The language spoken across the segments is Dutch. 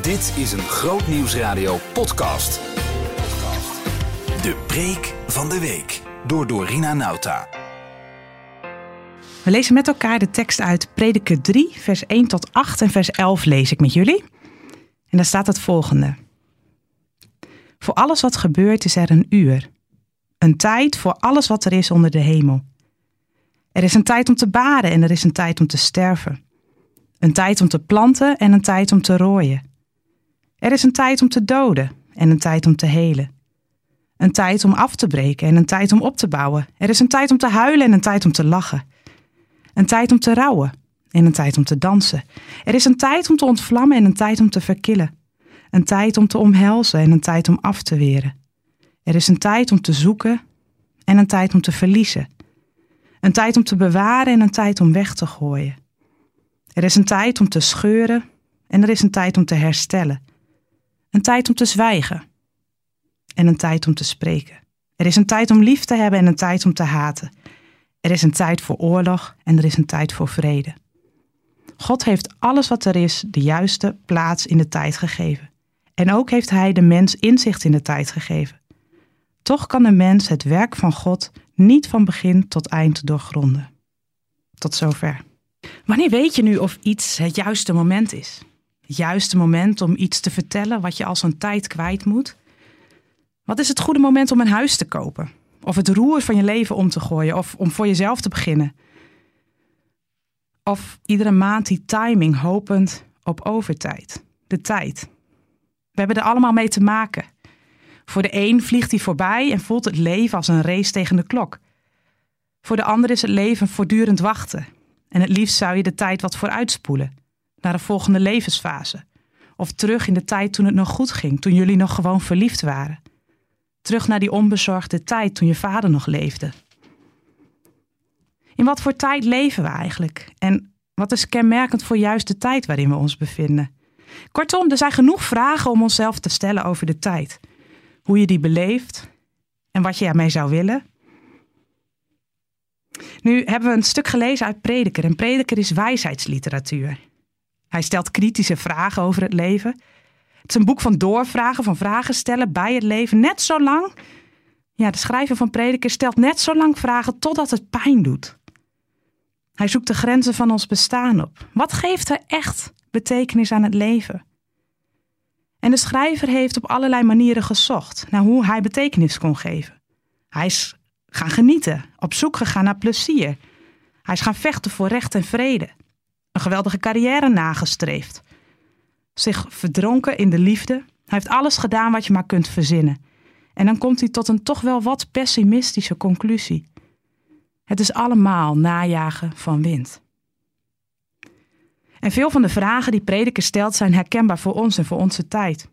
Dit is een Groot Nieuwsradio podcast. De preek van de week door Dorina Nauta. We lezen met elkaar de tekst uit Prediker 3, vers 1 tot 8 en vers 11 lees ik met jullie. En daar staat het volgende. Voor alles wat gebeurt is er een uur. Een tijd voor alles wat er is onder de hemel. Er is een tijd om te baren en er is een tijd om te sterven. Een tijd om te planten en een tijd om te rooien. Er is een tijd om te doden en een tijd om te helen. Een tijd om af te breken en een tijd om op te bouwen. Er is een tijd om te huilen en een tijd om te lachen. Een tijd om te rouwen en een tijd om te dansen. Er is een tijd om te ontvlammen en een tijd om te verkillen. Een tijd om te omhelzen en een tijd om af te weren. Er is een tijd om te zoeken en een tijd om te verliezen. Een tijd om te bewaren en een tijd om weg te gooien. Er is een tijd om te scheuren en er is een tijd om te herstellen. Een tijd om te zwijgen en een tijd om te spreken. Er is een tijd om lief te hebben en een tijd om te haten. Er is een tijd voor oorlog en er is een tijd voor vrede. God heeft alles wat er is de juiste plaats in de tijd gegeven. En ook heeft Hij de mens inzicht in de tijd gegeven. Toch kan de mens het werk van God niet van begin tot eind doorgronden. Tot zover. Wanneer weet je nu of iets het juiste moment is? Juiste moment om iets te vertellen wat je als een tijd kwijt moet? Wat is het goede moment om een huis te kopen? Of het roer van je leven om te gooien? Of om voor jezelf te beginnen? Of iedere maand die timing hopend op overtijd? De tijd. We hebben er allemaal mee te maken. Voor de een vliegt hij voorbij en voelt het leven als een race tegen de klok. Voor de ander is het leven voortdurend wachten. En het liefst zou je de tijd wat vooruitspoelen, naar een volgende levensfase. Of terug in de tijd toen het nog goed ging, toen jullie nog gewoon verliefd waren. Terug naar die onbezorgde tijd toen je vader nog leefde. In wat voor tijd leven we eigenlijk? En wat is kenmerkend voor juist de tijd waarin we ons bevinden? Kortom, er zijn genoeg vragen om onszelf te stellen over de tijd. Hoe je die beleeft en wat je ermee zou willen. Nu hebben we een stuk gelezen uit Prediker. En Prediker is wijsheidsliteratuur. Hij stelt kritische vragen over het leven. Het is een boek van doorvragen, van vragen stellen bij het leven. Net zo lang, ja, de schrijver van Prediker stelt net zo lang vragen totdat het pijn doet. Hij zoekt de grenzen van ons bestaan op. Wat geeft er echt betekenis aan het leven? En de schrijver heeft op allerlei manieren gezocht naar hoe hij betekenis kon geven. Hij is gaan genieten, op zoek gegaan naar plezier. Hij is gaan vechten voor recht en vrede. Een geweldige carrière nagestreefd. Zich verdronken in de liefde. Hij heeft alles gedaan wat je maar kunt verzinnen. En dan komt hij tot een toch wel wat pessimistische conclusie. Het is allemaal najagen van wind. En veel van de vragen die prediker stelt zijn herkenbaar voor ons en voor onze tijd.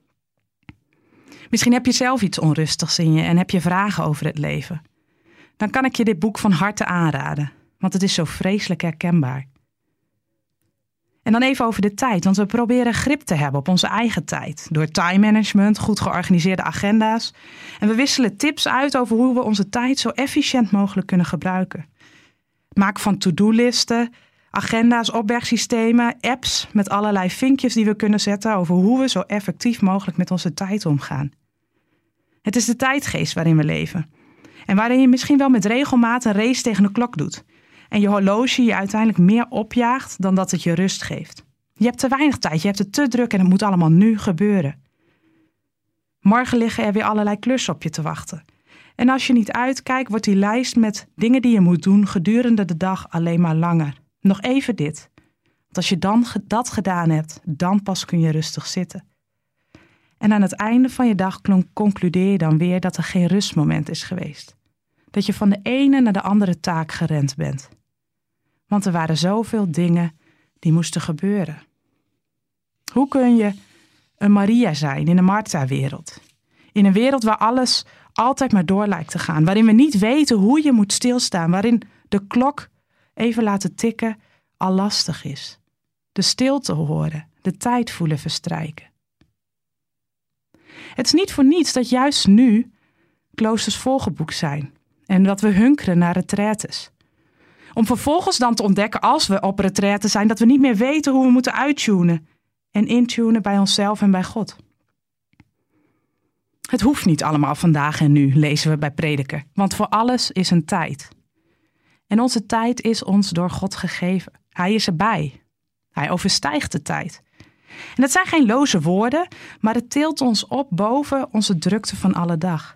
Misschien heb je zelf iets onrustigs in je en heb je vragen over het leven. Dan kan ik je dit boek van harte aanraden, want het is zo vreselijk herkenbaar. En dan even over de tijd, want we proberen grip te hebben op onze eigen tijd. Door time management, goed georganiseerde agenda's. En we wisselen tips uit over hoe we onze tijd zo efficiënt mogelijk kunnen gebruiken. Maak van to-do-listen, agenda's, opbergsystemen, apps met allerlei vinkjes die we kunnen zetten over hoe we zo effectief mogelijk met onze tijd omgaan. Het is de tijdgeest waarin we leven. En waarin je misschien wel met regelmaat een race tegen de klok doet. En je horloge je uiteindelijk meer opjaagt dan dat het je rust geeft. Je hebt te weinig tijd, je hebt het te druk en het moet allemaal nu gebeuren. Morgen liggen er weer allerlei klussen op je te wachten. En als je niet uitkijkt, wordt die lijst met dingen die je moet doen gedurende de dag alleen maar langer. Nog even dit. Want als je dan dat gedaan hebt, dan pas kun je rustig zitten. En aan het einde van je dag concludeer je dan weer dat er geen rustmoment is geweest. Dat je van de ene naar de andere taak gerend bent. Want er waren zoveel dingen die moesten gebeuren. Hoe kun je een Maria zijn in een Martha-wereld? In een wereld waar alles altijd maar door lijkt te gaan. Waarin we niet weten hoe je moet stilstaan. Waarin de klok even laten tikken al lastig is. De stilte horen, de tijd voelen verstrijken. Het is niet voor niets dat juist nu kloosters volgeboekt zijn en dat we hunkeren naar retraites. Om vervolgens dan te ontdekken, als we op retraite zijn, dat we niet meer weten hoe we moeten uittunen en intunen bij onszelf en bij God. Het hoeft niet allemaal vandaag en nu, lezen we bij Prediker, want voor alles is een tijd. En onze tijd is ons door God gegeven. Hij is erbij. Hij overstijgt de tijd. En dat zijn geen loze woorden, maar het tilt ons op boven onze drukte van alle dag.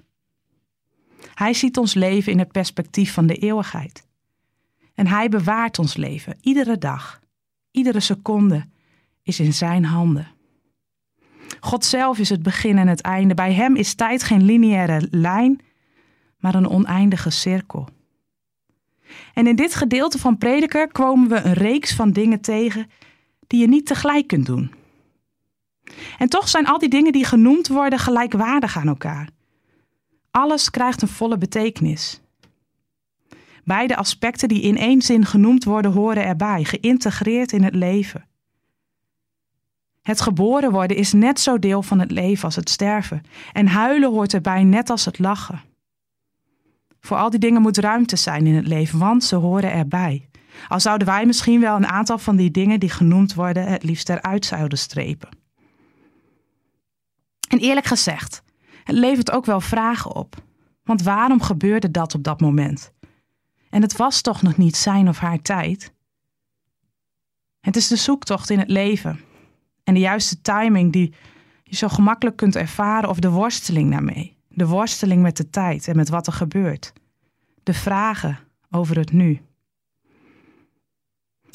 Hij ziet ons leven in het perspectief van de eeuwigheid. En hij bewaart ons leven, iedere dag, iedere seconde is in zijn handen. God zelf is het begin en het einde. Bij hem is tijd geen lineaire lijn, maar een oneindige cirkel. En in dit gedeelte van Prediker komen we een reeks van dingen tegen die je niet tegelijk kunt doen. En toch zijn al die dingen die genoemd worden gelijkwaardig aan elkaar. Alles krijgt een volle betekenis. Beide aspecten die in één zin genoemd worden, horen erbij, geïntegreerd in het leven. Het geboren worden is net zo deel van het leven als het sterven. En huilen hoort erbij net als het lachen. Voor al die dingen moet ruimte zijn in het leven, want ze horen erbij. Al zouden wij misschien wel een aantal van die dingen die genoemd worden het liefst eruit zouden strepen. En eerlijk gezegd, het levert ook wel vragen op. Want waarom gebeurde dat op dat moment? En het was toch nog niet zijn of haar tijd? Het is de zoektocht in het leven en de juiste timing die je zo gemakkelijk kunt ervaren of de worsteling daarmee. De worsteling met de tijd en met wat er gebeurt. De vragen over het nu.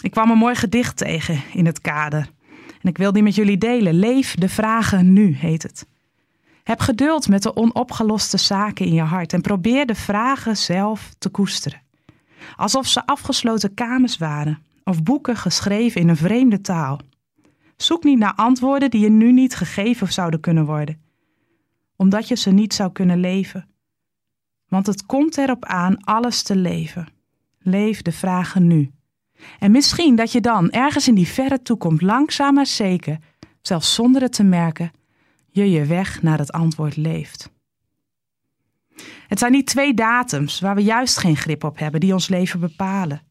Ik kwam een mooi gedicht tegen in het kader. En ik wil die met jullie delen. Leef de vragen nu, heet het. Heb geduld met de onopgeloste zaken in je hart en probeer de vragen zelf te koesteren. Alsof ze afgesloten kamers waren of boeken geschreven in een vreemde taal. Zoek niet naar antwoorden die je nu niet gegeven zouden kunnen worden, omdat je ze niet zou kunnen leven. Want het komt erop aan alles te leven. Leef de vragen nu. En misschien dat je dan ergens in die verre toekomst langzaam maar zeker, zelfs zonder het te merken, je je weg naar het antwoord leeft. Het zijn niet twee datums waar we juist geen grip op hebben die ons leven bepalen.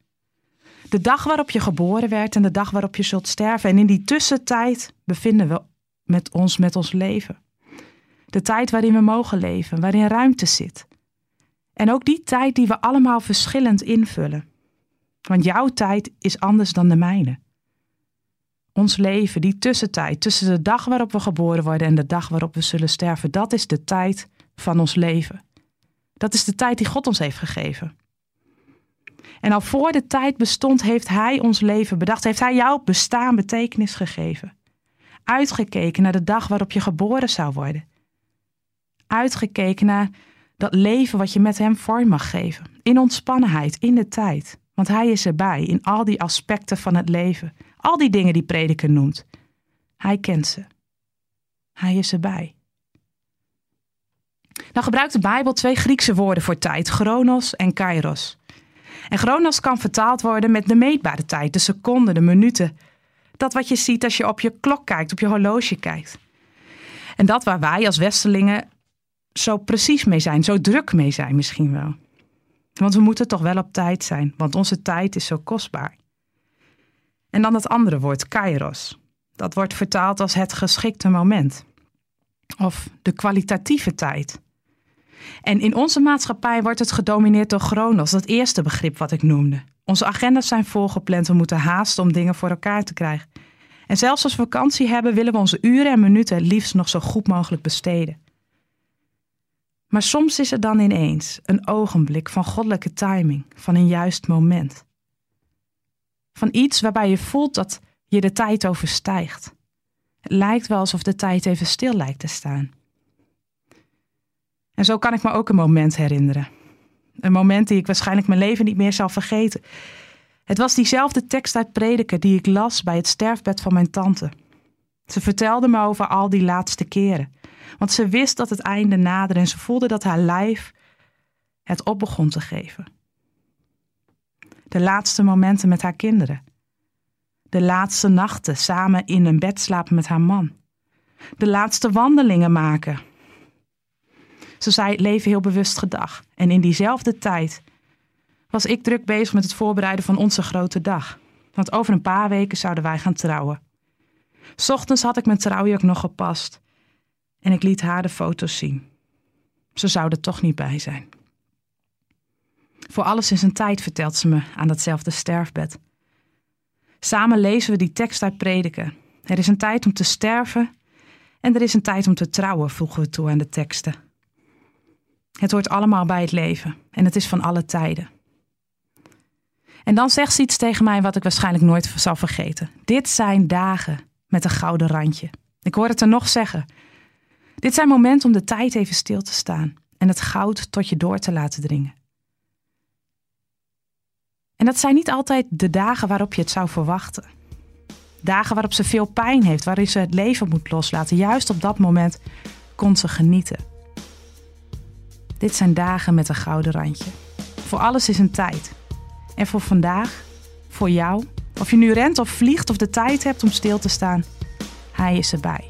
De dag waarop je geboren werd en de dag waarop je zult sterven. En in die tussentijd bevinden we met ons met ons leven. De tijd waarin we mogen leven, waarin ruimte zit. En ook die tijd die we allemaal verschillend invullen. Want jouw tijd is anders dan de mijne. Ons leven, die tussentijd tussen de dag waarop we geboren worden en de dag waarop we zullen sterven, dat is de tijd van ons leven. Dat is de tijd die God ons heeft gegeven. En al voor de tijd bestond, heeft Hij ons leven bedacht. Heeft Hij jouw bestaan betekenis gegeven. Uitgekeken naar de dag waarop je geboren zou worden. Uitgekeken naar dat leven wat je met Hem vorm mag geven. In ontspannenheid, in de tijd. Want Hij is erbij in al die aspecten van het leven. Al die dingen die prediker noemt. Hij kent ze. Hij is erbij. Dan gebruikt de Bijbel twee Griekse woorden voor tijd: chronos en kairos. En chronos kan vertaald worden met de meetbare tijd, de seconden, de minuten. Dat wat je ziet als je op je klok kijkt, op je horloge kijkt. En dat waar wij als Westelingen zo precies mee zijn, zo druk mee zijn misschien wel. Want we moeten toch wel op tijd zijn, want onze tijd is zo kostbaar. En dan het andere woord, kairos. Dat wordt vertaald als het geschikte moment. Of de kwalitatieve tijd. En in onze maatschappij wordt het gedomineerd door chronos, dat eerste begrip wat ik noemde. Onze agendas zijn volgepland, we moeten haasten om dingen voor elkaar te krijgen. En zelfs als we vakantie hebben, willen we onze uren en minuten liefst nog zo goed mogelijk besteden. Maar soms is er dan ineens een ogenblik van goddelijke timing, van een juist moment. Van iets waarbij je voelt dat je de tijd overstijgt. Het lijkt wel alsof de tijd even stil lijkt te staan. En zo kan ik me ook een moment herinneren. Een moment die ik waarschijnlijk mijn leven niet meer zal vergeten. Het was diezelfde tekst uit Prediker die ik las bij het sterfbed van mijn tante. Ze vertelde me over al die laatste keren. Want ze wist dat het einde naderde en ze voelde dat haar lijf het op begon te geven. De laatste momenten met haar kinderen. De laatste nachten samen in een bed slapen met haar man. De laatste wandelingen maken ze zei leven heel bewust gedag. En in diezelfde tijd was ik druk bezig met het voorbereiden van onze grote dag. Want over een paar weken zouden wij gaan trouwen. Ochtends had ik mijn trouwjurk nog gepast en ik liet haar de foto's zien. Ze zou er toch niet bij zijn. Voor alles is een tijd, vertelt ze me aan datzelfde sterfbed. Samen lezen we die tekst uit prediken. Er is een tijd om te sterven en er is een tijd om te trouwen, voegen we toe aan de teksten. Het hoort allemaal bij het leven en het is van alle tijden. En dan zegt ze iets tegen mij wat ik waarschijnlijk nooit zal vergeten. Dit zijn dagen met een gouden randje. Ik hoor het er nog zeggen. Dit zijn momenten om de tijd even stil te staan en het goud tot je door te laten dringen. En dat zijn niet altijd de dagen waarop je het zou verwachten. Dagen waarop ze veel pijn heeft, waarin ze het leven moet loslaten. Juist op dat moment kon ze genieten. Dit zijn dagen met een gouden randje. Voor alles is een tijd. En voor vandaag, voor jou, of je nu rent of vliegt of de tijd hebt om stil te staan, Hij is erbij.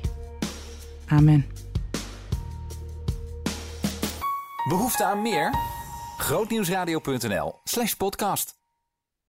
Amen. Behoefte aan meer? Grootnieuwsradio.nl slash podcast.